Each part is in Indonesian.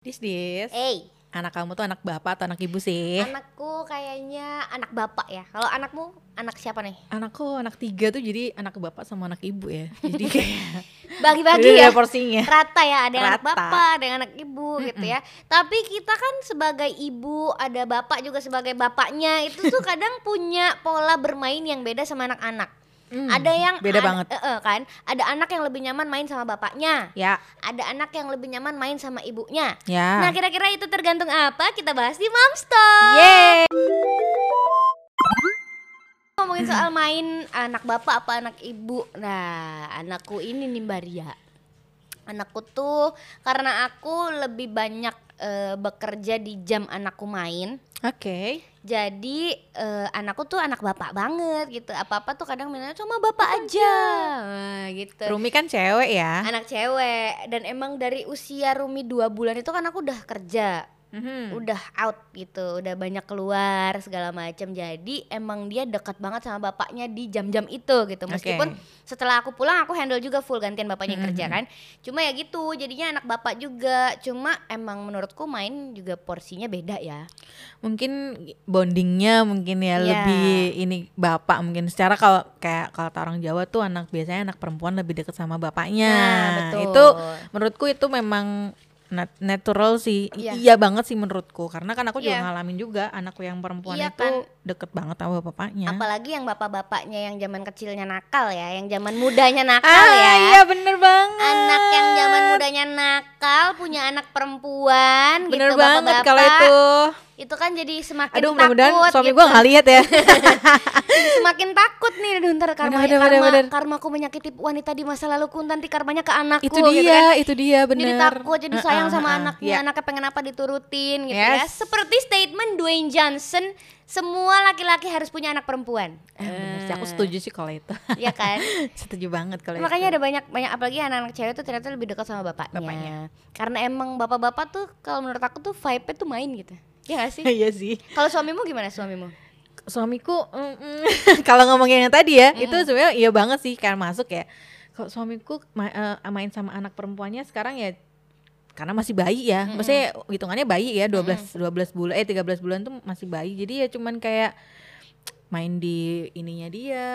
Dis dis. Eh, Anak kamu tuh anak bapak atau anak ibu sih? anakku kayaknya anak bapak ya. Kalau anakmu anak siapa nih? Anakku anak tiga tuh jadi anak bapak sama anak ibu ya. Jadi kayak Bagi-bagi ya. porsinya. Rata ya, ada yang anak Rata. bapak, ada yang anak ibu gitu ya. Tapi kita kan sebagai ibu, ada bapak juga sebagai bapaknya, itu tuh kadang punya pola bermain yang beda sama anak-anak. Hmm, ada yang beda an- banget. eh, kan, ada anak yang lebih nyaman main sama bapaknya, Ya, ada anak yang lebih nyaman main sama ibunya. ya. Nah, kira-kira itu tergantung apa? Kita bahas di Moms Talk. Yeay. Ngomongin soal main anak bapak apa anak ibu. Nah, anakku ini nih Mbak Ria. Anakku tuh karena aku lebih banyak eh, bekerja di jam anakku main. Oke. Jadi eh, anakku tuh anak bapak banget gitu. Apa-apa tuh kadang minta sama bapak aja. Nah, gitu. Rumi kan cewek ya. Anak cewek dan emang dari usia Rumi dua bulan itu kan aku udah kerja Mhm. udah out gitu, udah banyak keluar segala macam. Jadi emang dia dekat banget sama bapaknya di jam-jam itu gitu. Meskipun setelah aku pulang aku handle juga full gantian bapaknya yang kerja kan. Cuma ya gitu, jadinya anak bapak juga. Cuma emang menurutku main juga porsinya beda ya. Mungkin bondingnya mungkin ya Iya. lebih ini bapak mungkin secara kalau kayak kalau orang Jawa tuh anak biasanya anak perempuan lebih dekat sama bapaknya. Nah, betul. Itu menurutku itu memang nat- natural sih. I- Iya. Banget sih menurutku. Karena kan aku juga Iya. ngalamin juga anakku yang perempuan Iya itu kan. deket banget sama bapaknya. Apalagi yang bapak-bapaknya yang zaman kecilnya nakal ya, yang zaman mudanya nakal ah, ya. iya bener banget. Anak yang zaman mudanya nakal punya anak perempuan bener gitu banget kalau itu. Itu kan jadi semakin Aduh mudah-mudahan takut suami gitu. gua nggak lihat ya. semakin takut nih aduh ntar karma Bener, bener, karma, bener, karmaku menyakiti wanita di masa laluku nanti karmanya ke anakku itu gitu dia, kan. itu dia bener. Jadi takut, jadi sayang sama heeh. anaknya, Iya. anaknya pengen apa diturutin gitu ya. Yes. Seperti statement Dwayne Johnson, semua laki-laki harus punya anak perempuan. Eh, bener sih, aku setuju sih kalau itu. Iya kan? setuju banget kalau Makanya itu. ada banyak banyak apalagi anak-anak cewek tuh ternyata lebih dekat sama bapaknya. Bapaknya. Karena emang bapak-bapak tuh kalau menurut aku tuh vibe-nya tuh main gitu. Ya gak sih? Iya sih. kalau suamimu gimana suamimu? suamiku mm, mm, kalau ngomongin yang tadi ya itu sebenarnya iya banget sih kayak masuk ya kalau suamiku ma- eh, main sama anak perempuannya sekarang ya karena masih bayi ya. Maksudnya hitungannya bayi ya 12 12 bulan eh 13 bulan tuh masih bayi. Jadi ya cuman kayak main di ininya dia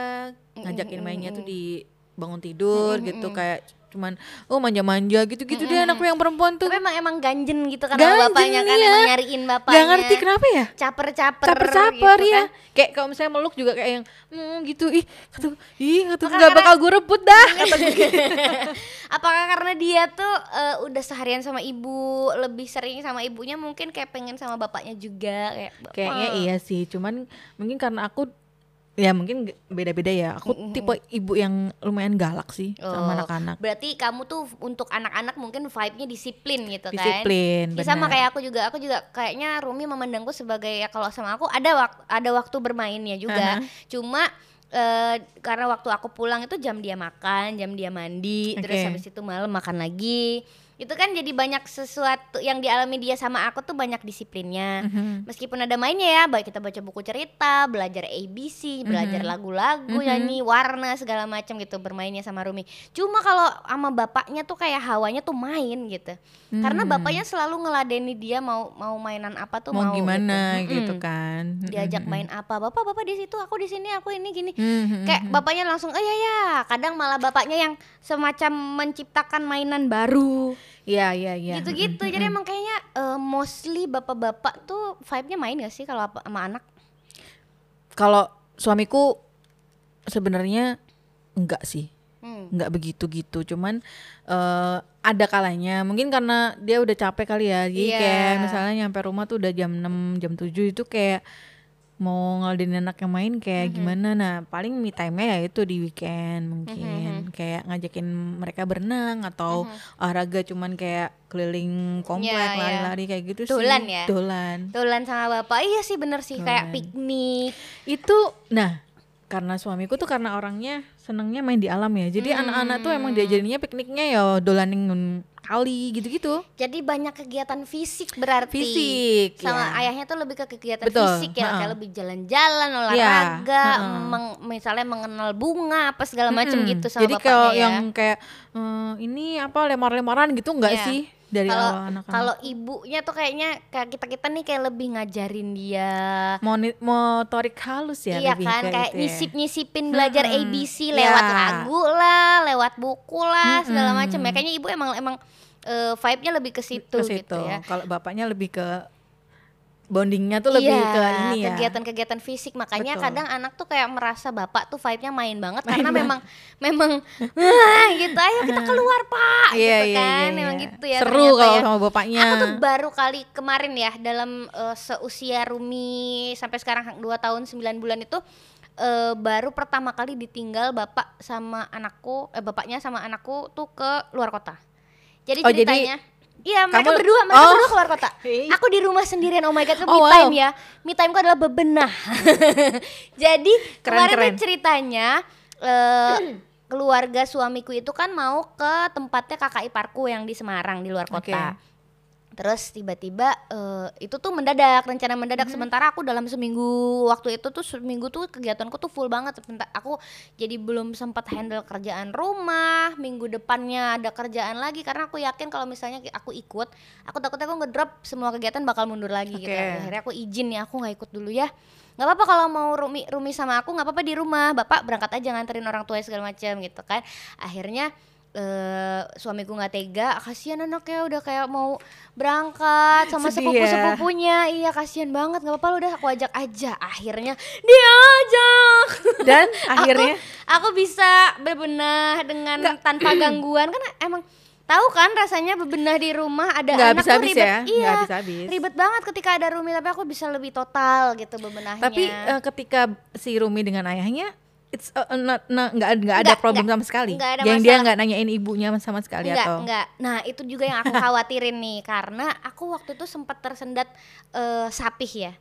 ngajakin mainnya tuh di bangun tidur gitu kayak cuman oh manja-manja gitu-gitu deh anakku yang perempuan tuh Tapi emang emang ganjen gitu kan Ganjen, bapaknya kan iya. emang nyariin bapaknya. Gak ngerti kenapa ya Caper-caper. caper-caper gitu ya kan. kayak kalau misalnya meluk juga kayak yang hmm, gitu ih kata ih kata gue, Maka gak karena- bakal gue rebut dah kata Apakah karena dia tuh eh, udah seharian sama ibu, lebih sering sama ibunya mungkin kayak pengen sama bapaknya juga kayak kayaknya iya sih cuman mungkin karena aku ya mungkin beda-beda ya aku tipe ibu yang lumayan galak sih sama Oh, anak-anak Berarti kamu tuh untuk anak-anak mungkin vibe-nya disiplin gitu kan. disiplin Ya, sama kayak aku juga, aku juga kayaknya Rumi memandangku sebagai ya kalau sama aku ada waktu ada waktu bermainnya juga. Cuma eh, karena waktu aku pulang itu jam dia makan, jam dia mandi, terus Oke. habis itu malam makan lagi. Itu kan jadi banyak sesuatu yang dialami dia sama aku tuh banyak disiplinnya. Mhm. Meskipun ada mainnya ya, baik kita baca buku cerita, belajar ABC, belajar lagu-lagu, nyanyi, warna segala macam gitu bermainnya sama Rumi. Cuma kalau sama bapaknya tuh kayak hawanya tuh main gitu. Karena bapaknya selalu ngeladeni dia mau mau mainan apa tuh mau mau, gimana gitu. gitu, Mm-mm. kan Diajak main apa? Bapak, bapak di situ, aku di sini, aku ini gini. Mhm. Kayak bapaknya langsung, "Oh iya ya." Kadang malah bapaknya yang semacam menciptakan mainan baru iya iya iya. Gitu-gitu. Jadi emang kayaknya eh, mostly bapak-bapak tuh vibe-nya main gak sih kalau sama anak? Kalau suamiku sebenarnya enggak sih. Hmm. nggak begitu gitu cuman eh ada kalanya. Mungkin karena dia udah capek kali ya. Jadi Iya. kayak misalnya nyampe rumah tuh udah jam 6 jam 7 itu kayak mau ngeladenin anak yang main kayak Mm-hmm. gimana nah paling me time-nya ya itu di weekend Mm-hmm. mungkin kayak ngajakin mereka berenang atau olahraga cuman kayak keliling komplek Iya, iya. lari-lari kayak gitu Dolan sih ya? dolan Tulan sama bapak iya sih bener sih kayak Dolan. piknik itu nah karena suamiku tuh karena orangnya senengnya main di alam ya jadi anak-anak tuh emang diajarinnya pikniknya ya dolanin kali gitu-gitu jadi banyak kegiatan fisik berarti fisik sama ya. ayahnya tuh lebih ke kegiatan Betul, fisik ya ha-ha. kayak lebih jalan-jalan Iya, olahraga ha-ha. meng- misalnya mengenal bunga apa segala macam Mm-mm. gitu sama jadi bapaknya kalau ya yang kayak "Eh, ini apa lemar-lemaran gitu enggak Iya. sih dari Kalau awal anak-anak. kalau ibunya tuh kayaknya kayak kita kita nih kayak lebih ngajarin dia. Moni- motorik halus ya iya lebih kan kayak ya. nyisip nyisipin belajar Mm-mm. ABC Ya. lewat lagu lah, lewat buku lah segala Mm-mm. macam ya. Kayaknya ibu emang emang eh, vibe-nya lebih ke situ gitu ya. Kalau bapaknya lebih ke bondingnya tuh lebih Iya, ke ini ya. kegiatan-kegiatan fisik makanya Betul. kadang anak tuh kayak merasa bapak tuh vibe-nya main banget Main karena banget. memang memang "Wah," gitu ayo kita keluar pak Iya, gitu iya, kan iya, iya. gitu ya Seru kalau ya. sama bapaknya. Aku tuh baru kali kemarin ya dalam eh, seusia Rumi sampai sekarang 2 tahun 9 bulan itu eh, baru pertama kali ditinggal bapak sama anakku eh bapaknya sama anakku tuh ke luar kota. Jadi Oh, jadi ceritanya Iya mereka kamu- berdua mereka oh. berdua keluar kota. Hei. Aku di rumah sendirian oh my god itu Oh, me wow. time ya. Me timeku adalah bebenah. Jadi Keren, kemarin keren. tuh ceritanya eh, keluarga suamiku itu kan mau ke tempatnya kakak iparku yang di Semarang di luar kota. Oke. Terus tiba-tiba eh, itu tuh mendadak, rencana mendadak. Mm-hmm. Sementara aku dalam seminggu waktu itu tuh seminggu tuh kegiatanku tuh full banget. Sebentar aku jadi belum sempat handle kerjaan rumah. Minggu depannya ada kerjaan lagi karena aku yakin kalau misalnya aku ikut, aku takutnya aku ngedrop semua kegiatan bakal mundur lagi gitu. Oke. Akhirnya aku izin ya, aku nggak ikut dulu ya. nggak apa-apa kalau mau Rumi Rumi sama aku nggak apa-apa di rumah. Bapak berangkat aja nganterin orang tua segala macam gitu kan. Akhirnya eh suamiku nggak tega kasihan anaknya udah kayak mau berangkat sama Sedih sepupu ya. sepupunya iya kasihan banget nggak apa-apa lu udah aku ajak aja. Akhirnya dia ajak Dan akhirnya? aku bisa bebenah dengan tanpa gangguan. Kan emang tahu kan rasanya bebenah di rumah ada nggak anak bisa tuh habis ribet. ya, iya nggak bisa habis. ribet banget ketika ada Rumi tapi aku bisa lebih total gitu bebenahnya Tapi eh, ketika si Rumi dengan ayahnya it's uh, not not- nggak nggak ada Nggak, problem nggak. sama sekali. Nggak ada yang dia masalah. nggak nanyain ibunya sama sekali enggak, atau enggak. Nah, itu juga yang aku khawatirin nih karena aku waktu itu sempat tersendat eh, sapih ya.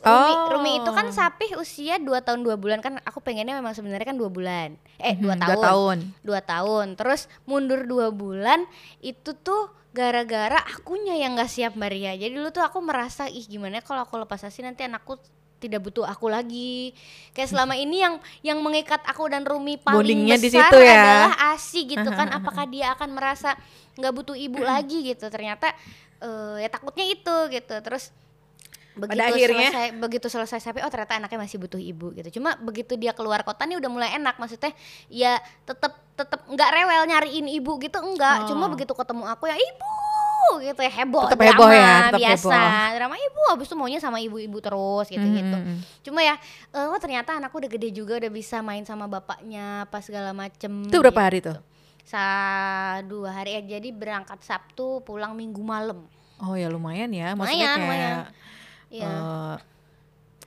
Rumi, Oh. Rumi itu kan sapih usia 2 tahun 2 bulan kan aku pengennya memang sebenarnya kan 2 bulan. Eh, 2 Hmm, tahun. dua tahun. 2 tahun. Terus mundur 2 bulan itu tuh gara-gara akunya yang gak siap Mbak Ria. Jadi dulu tuh aku merasa ih gimana ya kalau aku lepas asi nanti anakku tidak butuh aku lagi. Kayak selama ini yang yang mengikat aku dan Rumi paling Bondingnya di besar situ ya. adalah asi gitu kan. Apakah dia akan merasa nggak butuh ibu lagi gitu? Ternyata eh, ya takutnya itu gitu. Terus begitu akhirnya- selesai begitu selesai sampai oh ternyata anaknya masih butuh ibu gitu. Cuma begitu dia keluar kota nih udah mulai enak maksudnya ya tetep tetep nggak rewel nyariin ibu gitu enggak. Cuma Oh. begitu ketemu aku ya ibu gitu ya heboh Tetep drama heboh ya, tetep biasa heboh. drama ibu habis itu maunya sama ibu-ibu terus gitu gitu Mm, mm, mm. cuma ya oh ternyata anakku udah gede juga udah bisa main sama bapaknya pas segala macem Itu berapa hari tuh? sa dua hari ya jadi berangkat Sabtu pulang Minggu malam Oh ya lumayan ya, maksudnya Lumayan, kayak lumayan. Iya. eh,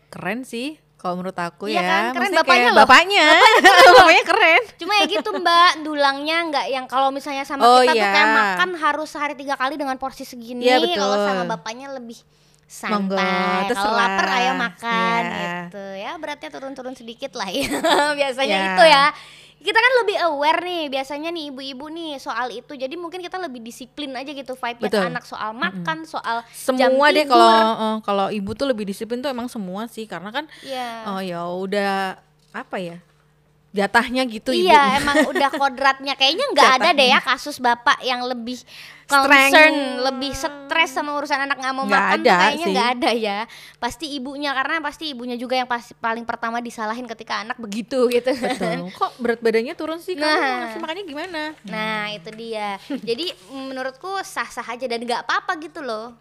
keren sih kalau menurut aku Iya ya. kan, keren bapaknya loh. Bapaknya, bapaknya keren. Cuma ya gitu mbak, dulangnya nggak yang kalau misalnya sama Oh, kita tuh iya. kayak makan harus sehari tiga kali dengan porsi segini. Iya, Kalau sama bapaknya lebih santai. Kalau lapar ayo makan Iya. gitu. Ya beratnya turun-turun sedikit lah ya. Biasanya Iya. itu ya. Kita kan lebih aware nih biasanya nih ibu-ibu nih soal itu. Jadi mungkin kita lebih disiplin aja gitu vibe-nya ke anak soal makan, soal jam Semua deh tidur. kalau eh, kalau ibu tuh lebih disiplin tuh emang semua sih karena kan Iya. oh ya udah apa ya jatahnya gitu Iya, ibu. emang udah kodratnya. Kayaknya nggak ada deh ya kasus bapak yang lebih concern, lebih stres sama urusan anak nggak mau Nggak makan ada kayaknya nggak ada ya. Pasti ibunya karena pasti ibunya juga yang pasti paling pertama disalahin ketika anak begitu gitu. Betul. Kok berat badannya turun sih? Kamu Nah. nafsu makannya gimana? Nah itu dia. Jadi menurutku sah-sah aja dan nggak apa-apa gitu loh.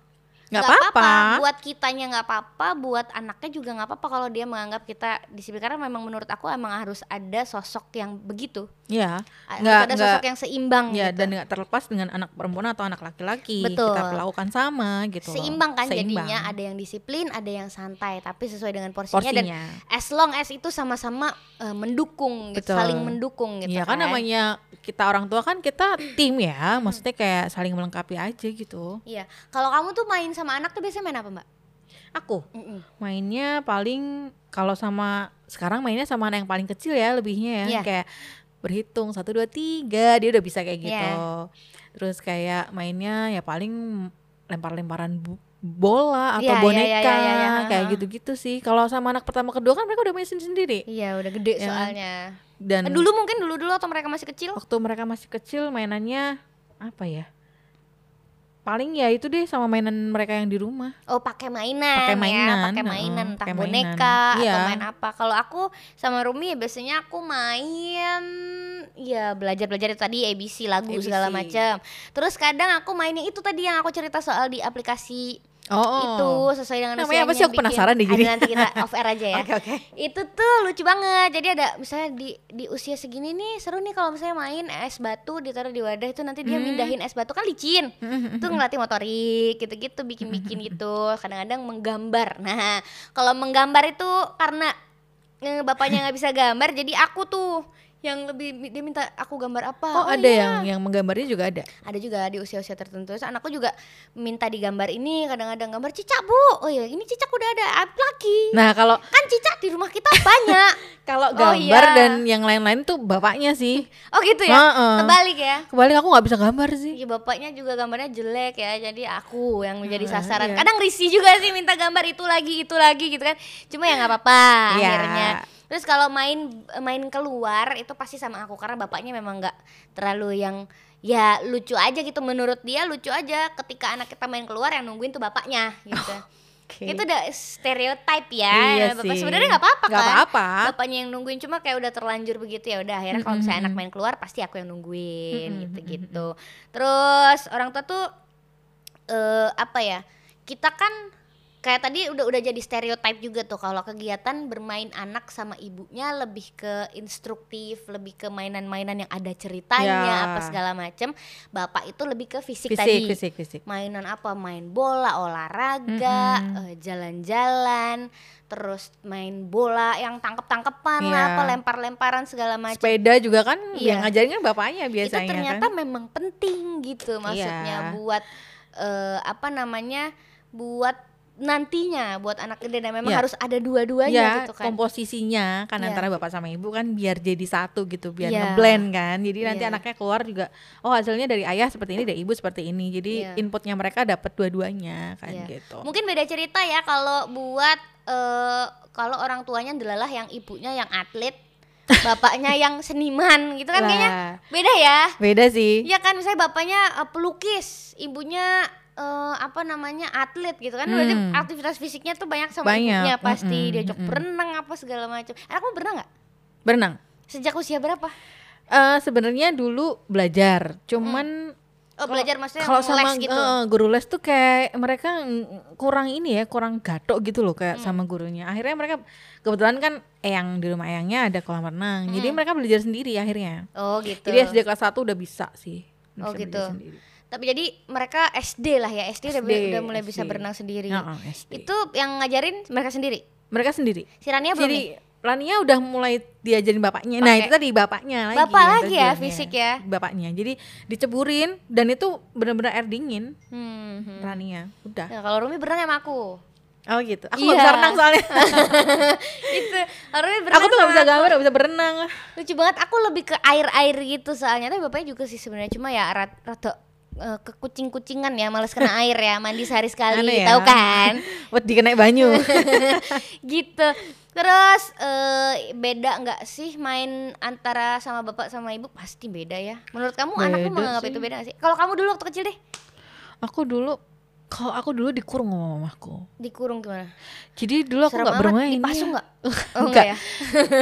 Nggak apa-apa. Buat kitanya nggak apa-apa, buat anaknya juga nggak apa-apa kalau dia menganggap kita disiplin karena memang menurut aku emang harus ada sosok yang begitu. Ya, Harus nggak ada nggak sosok yang seimbang ya gitu. dan nggak terlepas dengan anak perempuan atau anak laki-laki. Betul. Kita perlakukan sama gitu. seimbang kan Seimbang. jadinya ada yang disiplin ada yang santai tapi sesuai dengan porsinya, dan porsinya. as long as itu sama-sama eh, mendukung gitu, saling mendukung gitu Iya kan namanya kita orang tua kan kita tim ya, maksudnya kayak saling melengkapi aja gitu. iya kalau kamu tuh main sama anak tuh biasanya main apa mbak Aku Mm-mm. mainnya paling kalau sama sekarang mainnya sama anak yang paling kecil ya lebihnya ya Iya. kayak berhitung satu dua tiga dia udah bisa kayak gitu. Iya. Terus kayak mainnya ya paling lempar-lemparan bu- bola atau Iya, iya, boneka iya, iya, iya, iya. kayak gitu-gitu sih. Kalau sama anak pertama kedua kan mereka udah main sendiri. iya udah gede Ya. soalnya Dan Eh, dulu mungkin dulu dulu atau mereka masih kecil waktu mereka masih kecil mainannya apa ya? Paling ya itu deh sama mainan mereka yang di rumah. Oh, pakai mainan. Pakai ya, mainan, pakai heeh, mainan entah pakai boneka mainan. atau Iya. main apa. Kalau aku sama Rumi ya biasanya aku main ya belajar-belajar itu tadi ABC lagu ABC. segala macam. Terus kadang aku mainnya itu tadi yang aku cerita soal di aplikasi Oh, itu sesuai dengan Namanya apa sih? Aku bikin. penasaran deh Ada jadi. nanti kita off air aja ya. Oke oke. Itu tuh lucu banget. Jadi ada misalnya di di usia segini nih seru nih kalau misalnya main es batu ditaruh di wadah itu nanti dia Hmm. mindahin es batu kan licin. Itu ngelatih motorik gitu-gitu bikin-bikin gitu. Kadang-kadang menggambar. Nah, kalau menggambar itu karena eh, bapaknya nggak bisa gambar jadi aku tuh yang lebih dia minta aku gambar apa. Oh, ada iya. yang yang menggambarnya juga ada. ada juga di usia-usia tertentu. Terus anakku juga minta digambar ini kadang-kadang gambar cicak bu. Oh iya ini cicak udah ada apa lagi? Nah kalau Kan cicak di rumah kita banyak. kalau Oh, gambar iya. dan yang lain-lain tuh bapaknya sih. oh gitu ya. Heeh. Terbalik ya. Kebalik aku nggak bisa gambar sih. Iya bapaknya juga gambarnya jelek ya. Jadi aku yang menjadi Ah, sasaran. iya. Kadang risih juga sih minta gambar itu lagi itu lagi gitu kan. Cuma ya nggak apa-apa Iya. akhirnya. Terus kalau main main keluar itu pasti sama aku karena bapaknya memang nggak terlalu yang ya lucu aja gitu menurut dia lucu aja ketika anak kita main keluar yang nungguin tuh bapaknya gitu. Oke. Itu udah stereotip ya. Iya bapak sebenarnya nggak apa-apa kan. apa-apa. Bapaknya yang nungguin cuma kayak udah terlanjur begitu ya udah akhirnya kalau misalnya anak main keluar pasti aku yang nungguin Mm-mm, gitu-gitu. Terus orang tua tuh eh apa ya? Kita kan kayak tadi udah udah jadi stereotip juga tuh kalau kegiatan bermain anak sama ibunya lebih ke instruktif, lebih ke mainan-mainan yang ada ceritanya Ya. apa segala macem. Bapak itu lebih ke fisik, Fisik, tadi. fisik, fisik. Mainan apa? Main bola, olahraga, Mm-mm. eh, jalan-jalan, terus main bola yang tangkep-tangkepan lah, Iya. apa lempar-lemparan segala macam. Sepeda juga kan Iya. yang ngajarin kan bapaknya biasanya Itu ternyata kan. memang penting gitu maksudnya Iya. buat eh, apa namanya? buat nantinya buat anak gede dan memang Iya. harus ada dua-duanya ya gitu kan. komposisinya kan Iya. antara bapak sama ibu kan biar jadi satu gitu biar Iya. ngeblend kan jadi nanti Iya. anaknya keluar juga oh hasilnya dari ayah seperti ini dari ibu seperti ini jadi Iya. inputnya mereka dapat dua-duanya kan Iya. gitu Mungkin beda cerita ya kalau buat eh, kalau orang tuanya adalah yang ibunya yang atlet, bapaknya yang seniman gitu kan kayaknya Lah, beda ya. beda sih Iya kan misalnya bapaknya eh, pelukis, ibunya eh, apa namanya atlet gitu kan. Berarti Hmm. aktivitas fisiknya tuh banyak sama Banyak, ibunya pasti mm-mm, diajak mm-mm. berenang apa segala macam. Anakmu berenang nggak? berenang Sejak usia berapa? Eh sebenarnya dulu belajar cuman Oh belajar maksudnya kalau yang les sama gitu. eh, guru les tuh kayak mereka ng- kurang ini ya kurang gatok gitu loh kayak Hmm. sama gurunya akhirnya mereka kebetulan kan eyang di rumah eyangnya ada kolam renang jadi Hmm. mereka belajar sendiri akhirnya Oh gitu. jadi SD kelas 1 udah bisa sih Bisa Oh, gitu. sendiri. Tapi jadi mereka SD lah ya, SD, udah, SD, udah mulai bisa SD. berenang sendiri. Heeh, SD. Itu yang ngajarin mereka sendiri. mereka sendiri Si Rania belum jadi nih? Lania udah mulai diajarin bapaknya nah Pakai. itu tadi bapaknya lagi Bapak lagi ya, fisik ya? bapaknya jadi diceburin dan itu benar-benar air dingin Hmm, hmm. Rania udah Nah, kalau Rumi berenang sama aku. oh gitu aku Iya. nggak bisa renang soalnya itu Rumi berenang aku tuh sama bisa gambar nggak bisa berenang Lucu banget, aku lebih ke air-air gitu soalnya. Tapi bapaknya juga sih sebenarnya cuma ya rat- rada eh, ke kucing-kucingan ya, males kena air ya, mandi sehari sekali, Aneh ya. tahu kan? buat dikenaik banyu gitu. Terus eh, beda nggak sih main antara sama bapak sama ibu? Pasti beda ya. Menurut kamu anakmu Beda menganggap sih. itu beda gak sih? Kalau kamu dulu waktu kecil deh aku dulu kalau aku dulu dikurung sama mamaku dikurung gimana? jadi dulu aku nggak bermain Dipasung ya. nggak? Oh Enggak. enggak ya?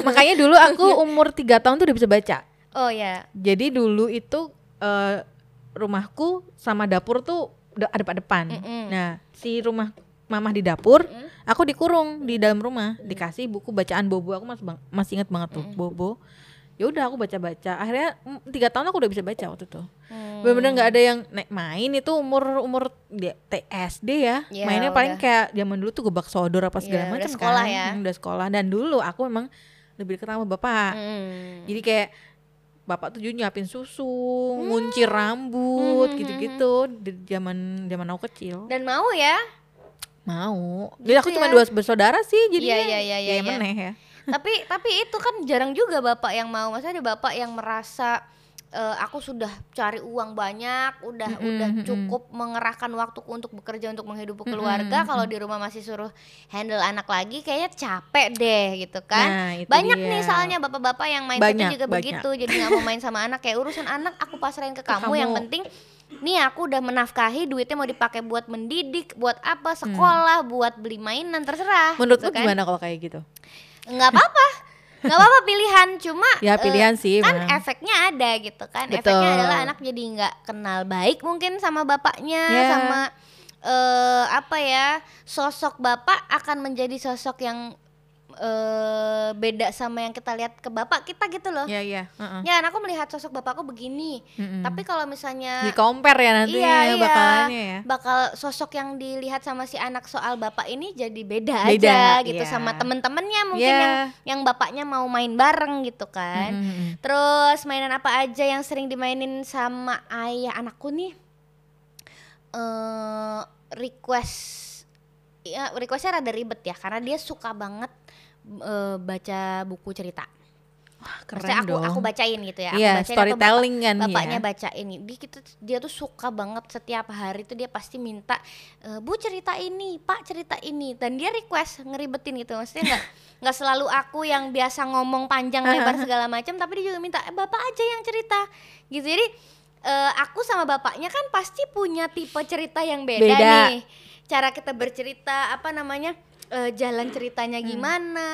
makanya dulu aku umur tiga tahun tuh udah bisa baca Oh ya. jadi dulu itu eh, rumahku sama dapur tuh udah ada pada depan Mm-mm. nah si rumah mamah di dapur Mm. aku dikurung di dalam rumah dikasih buku bacaan bobo aku masih bang- masih ingat banget tuh bobo ya udah aku baca baca akhirnya mm, tiga tahun aku udah bisa baca waktu itu Hmm. bener-bener nggak ada yang naik main itu umur umur dia TSD ya Ya, mainnya paling udah. kayak zaman dulu tuh gebak sodor apa segala Ya, udah macam sekolah kan ya. Hmm, udah sekolah dan dulu aku emang lebih dekat sama bapak Hmm. jadi kayak bapak tuh juga nyuapin susu nguncir rambut Hmm, hmm, gitu-gitu. di zaman zaman aku kecil. Dan mau ya? mau. Jadi aku Gitu cuma ya. dua bersaudara sih jadi Iya, iya, iya, iya, iya. meneh ya. Tapi tapi itu kan jarang juga bapak yang mau. Maksudnya ada bapak yang merasa eh, aku sudah cari uang banyak udah Mm-mm, udah mm-mm. cukup mengerahkan waktuku untuk bekerja untuk menghidupi keluarga kalau di rumah masih suruh handle anak lagi kayaknya capek deh gitu kan Nah, banyak dia. nih soalnya bapak-bapak yang mindsetnya Banyak, juga banyak. begitu jadi nggak mau main sama anak kayak urusan anak aku pasrahin ke kamu, kamu. yang penting nih aku udah menafkahi duitnya mau dipakai buat mendidik buat apa sekolah buat beli mainan terserah Menurut gitu lu gimana kalau kayak gitu? nggak apa-apa nggak apa-apa pilihan cuma Ya, eh, pilihan sih, kan memang. efeknya ada gitu kan Betul. efeknya adalah anak jadi nggak kenal baik mungkin sama bapaknya Ya. sama eh apa ya sosok bapak akan menjadi sosok yang eh beda sama yang kita lihat ke bapak kita gitu loh Iya iya. heeh. ya kan aku melihat sosok bapakku begini Mm-mm. tapi kalau misalnya di compare ya nanti iya, iya. bakalannya ya. bakal sosok yang dilihat sama si anak soal bapak ini jadi beda, Beda, aja gitu iya. sama temen-temennya mungkin Iya. yang yang bapaknya mau main bareng gitu kan Mm-mm. terus mainan apa aja yang sering dimainin sama ayah anakku nih eh request ya requestnya rada ribet ya karena dia suka banget eh, baca buku cerita Keren Maksudnya aku dong. aku bacain gitu ya. Aku Iya, bacain atau storytelling bapak- kan ya. Bapaknya bacain. Dia gitu dia tuh suka banget setiap hari tuh dia pasti minta "E, Bu cerita ini, Pak cerita ini dan dia request ngeribetin gitu. Maksudnya nggak nggak selalu aku yang biasa ngomong panjang lebar segala macam tapi dia juga minta "Eh, Bapak aja yang cerita. Gitu. Jadi eh, aku sama bapaknya kan pasti punya tipe cerita yang beda, Beda. nih. Cara kita bercerita apa namanya? Eh, jalan ceritanya Hmm. gimana,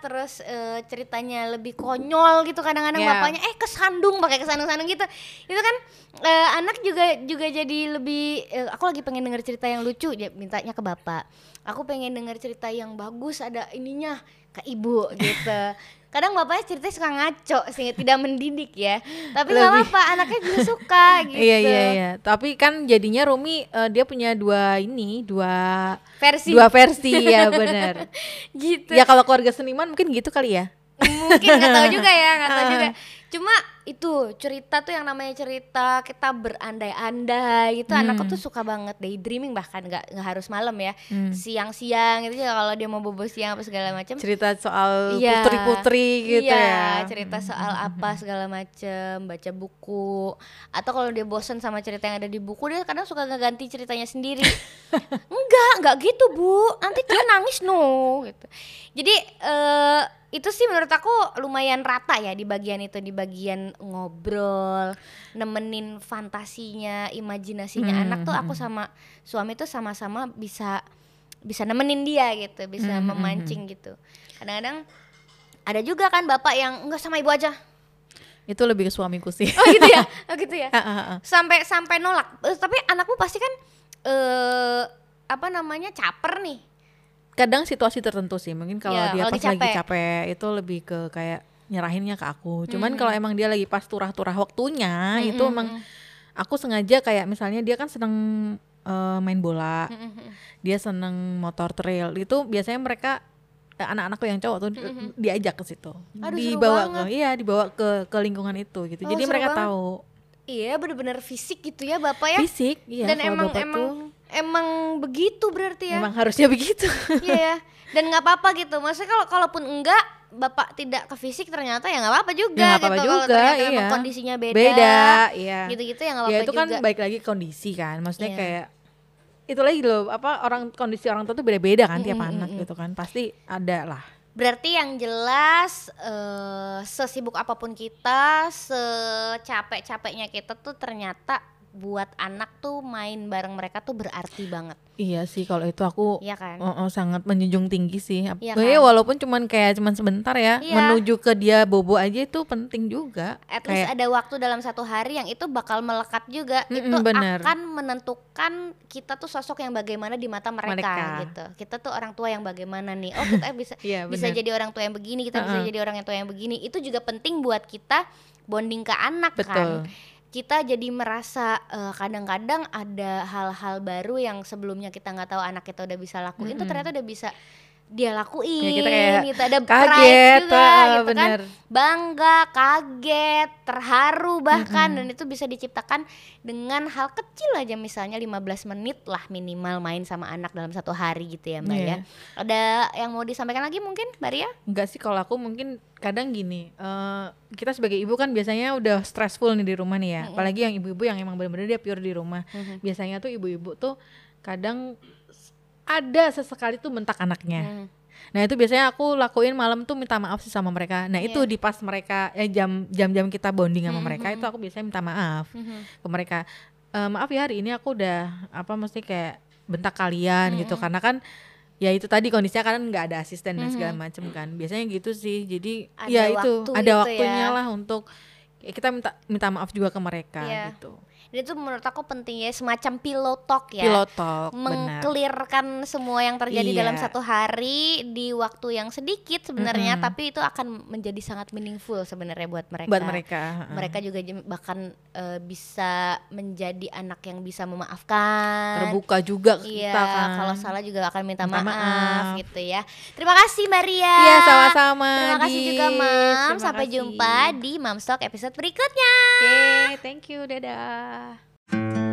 terus eh, ceritanya lebih konyol gitu kadang-kadang Ya. bapaknya eh kesandung pakai kesandung-sandung gitu. Itu kan eh, anak juga juga jadi lebih eh, aku lagi pengen denger cerita yang lucu dia mintanya ke bapak. Aku pengen denger cerita yang bagus ada ininya ke ibu gitu. Kadang bapaknya ceritanya suka ngaco sehingga tidak mendidik ya. Tapi nggak apa-apa, anaknya juga suka gitu. Iya iya iya. Tapi kan jadinya Rumi eh, dia punya dua ini, dua Versi dua versi ya benar. gitu. ya kalau keluarga seniman mungkin gitu kali ya. mungkin nggak tahu juga ya nggak tahu juga cuma itu cerita tuh yang namanya cerita kita berandai-andai gitu Hmm. anakku tuh suka banget daydreaming bahkan nggak nggak harus malam ya Hmm. siang-siang gitu ya kalau dia mau bobo siang apa segala macam Cerita soal Iya. putri-putri gitu iya, ya. cerita soal apa segala macem, baca buku. Atau kalau dia bosen sama cerita yang ada di buku, dia kadang suka ngeganti ceritanya sendiri. enggak, enggak gitu, Bu. Nanti dia nangis no gitu. Jadi eh itu sih menurut aku lumayan rata ya di bagian itu, di bagian ngobrol, nemenin fantasinya, imajinasinya Hmm, anak tuh aku sama suami tuh sama-sama bisa bisa nemenin dia gitu, bisa Hmm, hmm, memancing gitu. Kadang-kadang ada juga kan bapak yang enggak sama ibu aja. Itu lebih ke suamiku sih. Oh gitu ya. Oh gitu ya. Sampai sampai nolak. Eh, tapi anakmu pasti kan eh apa namanya? caper nih. Kadang situasi tertentu sih, mungkin kalau Iya, dia kalau pas lagi lagi capek. capek itu lebih ke kayak nyerahinnya ke aku. Cuman Hmm. kalau emang dia lagi pas turah-turah waktunya itu Mm-mm. emang aku sengaja kayak misalnya dia kan seneng eh, main bola, Mm-mm. dia seneng motor trail. Itu biasanya mereka eh, anak-anakku yang cowok tuh Mm-mm. diajak ke situ. Aduh, dibawa ke iya, dibawa ke ke lingkungan itu gitu. Oh, Jadi mereka banget. tahu Iya, bener-bener fisik gitu ya bapak ya. fisik, iya Dan emang bapak emang tuh emang begitu berarti ya. emang harusnya begitu. Iya ya. Dan nggak apa-apa gitu. Maksudnya kalau kalaupun enggak bapak tidak ke fisik ternyata ya nggak apa-apa juga Ya, nggak apa-apa gitu. Kalau juga, emang iya. kondisinya beda. Beda, iya. Gitu-gitu ya nggak ya apa-apa itu juga. kan baik lagi kondisi kan maksudnya Iya. kayak itu lagi loh apa orang kondisi orang tua tuh beda-beda kan tiap Mm, mm, anak gitu kan pasti ada lah Berarti yang jelas eh, sesibuk apa pun kita, secapek-capeknya kita tuh ternyata buat anak tuh main bareng mereka tuh berarti banget. iya sih kalau itu aku Iya kan? oh, oh, sangat menjunjung tinggi sih Iya ya, kan? walaupun cuman kayak cuman sebentar ya Iya. menuju ke dia bobo aja itu penting juga At least kayak ada waktu dalam satu hari yang itu bakal melekat juga. Mm-mm, itu bener. akan menentukan kita tuh sosok yang bagaimana di mata mereka, Mereka. gitu. Kita tuh orang tua yang bagaimana nih? Oh kita bisa Iya, bisa jadi orang tua yang begini, kita bisa Uh-uh. jadi orang tua yang begini. Itu juga penting buat kita bonding ke anak betul kan. Kita jadi merasa eh, kadang-kadang ada hal-hal baru yang sebelumnya kita nggak tahu anak kita udah bisa lakuin tuh Mm-mm. ternyata udah bisa dia lakuin Ya, kita kayak gitu. Ada kaget juga ah, gitu kan. bener. Bangga kaget terharu bahkan. Mm-mm. dan itu bisa diciptakan dengan hal kecil aja. Misalnya 15 menit lah minimal main sama anak dalam satu hari gitu ya mbak Iya. ya ada yang mau disampaikan lagi mungkin mbak Ria? Enggak sih kalau aku mungkin kadang gini eh, kita sebagai ibu kan biasanya udah stressful nih di rumah nih ya. Mm-mm. apalagi yang ibu-ibu yang emang bener-bener dia pure di rumah. Biasanya tuh ibu-ibu tuh kadang ada sesekali tuh bentak anaknya Hmm. nah itu biasanya aku lakuin malam tuh minta maaf sih sama mereka nah itu Iya. di pas mereka eh, jam jam-jam kita bonding sama Mm-mm, mereka itu mm-mm. aku biasanya minta maaf Mhm. ke mereka "Eh, maaf ya hari ini aku udah apa mesti kayak bentak kalian gitu karena kan ya itu tadi kondisinya kan nggak ada asisten dan segala macem kan biasanya gitu sih jadi Ada ya itu waktu ada gitu waktunya ya. lah untuk ya kita minta minta maaf juga ke mereka Iya. gitu Dan itu menurut aku penting ya semacam pillow talk ya. pilot talk benar mengkelirkan semua yang terjadi Iya. dalam satu hari di waktu yang sedikit sebenarnya Mm-mm. tapi itu akan menjadi sangat meaningful sebenarnya buat mereka. buat mereka. Mereka juga bahkan eh, bisa menjadi anak yang bisa memaafkan. terbuka juga Iya, kita kan kalau salah juga akan minta, Minta maaf, maaf. gitu ya. Terima kasih Maria. iya sama-sama Terima kasih juga Mam. Terima Sampai kasih. jumpa di Mam Talk episode berikutnya. Oke, okay, thank you. Dadah.